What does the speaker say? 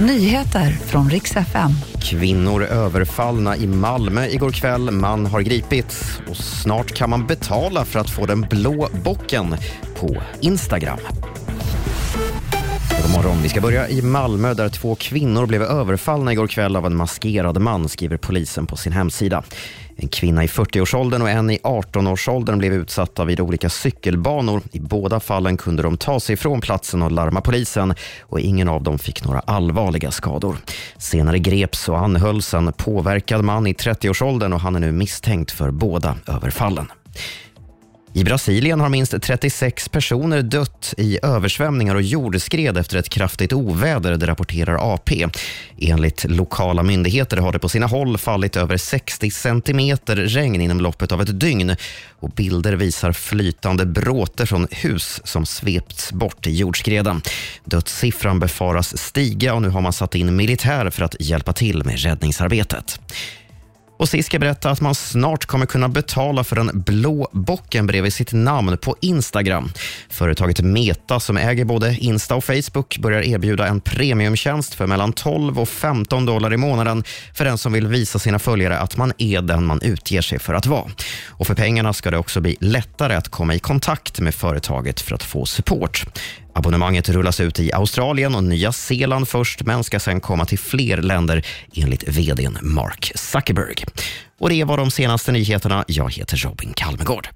Nyheter från riks FM. Kvinnor överfallna i Malmö igår kväll. Man har gripits och snart kan man betala för att få den blå bocken på Instagram. God morgon. Vi ska börja i Malmö där två kvinnor blev överfallna igår kväll av en maskerad man, skriver polisen på sin hemsida. En kvinna i 40-årsåldern och en i 18-årsåldern blev utsatta vid olika cykelbanor. I båda fallen kunde de ta sig från platsen och larma polisen och ingen av dem fick några allvarliga skador. Senare greps och anhölls en påverkad man i 30-årsåldern och han är nu misstänkt för båda överfallen. I Brasilien har minst 36 personer dött i översvämningar och jordskred efter ett kraftigt oväder, det rapporterar AP. Enligt lokala myndigheter har det på sina håll fallit över 60 centimeter regn inom loppet av ett dygn och bilder visar flytande bråte från hus som svepts bort i jordskreden. Dödssiffran befaras stiga och nu har man satt in militär för att hjälpa till med räddningsarbetet. Och sist ska jag berätta att man snart kommer kunna betala för den blå bocken bredvid sitt namn på Instagram. Företaget Meta, som äger både Insta och Facebook, börjar erbjuda en premiumtjänst för mellan 12 och 15 dollar i månaden för den som vill visa sina följare att man är den man utger sig för att vara. Och för pengarna ska det också bli lättare att komma i kontakt med företaget för att få support. Abonnemanget rullas ut i Australien och Nya Zeeland först, men ska sen komma till fler länder enligt vdn Mark Zuckerberg. Och det var de senaste nyheterna. Jag heter Robin Kalmegård.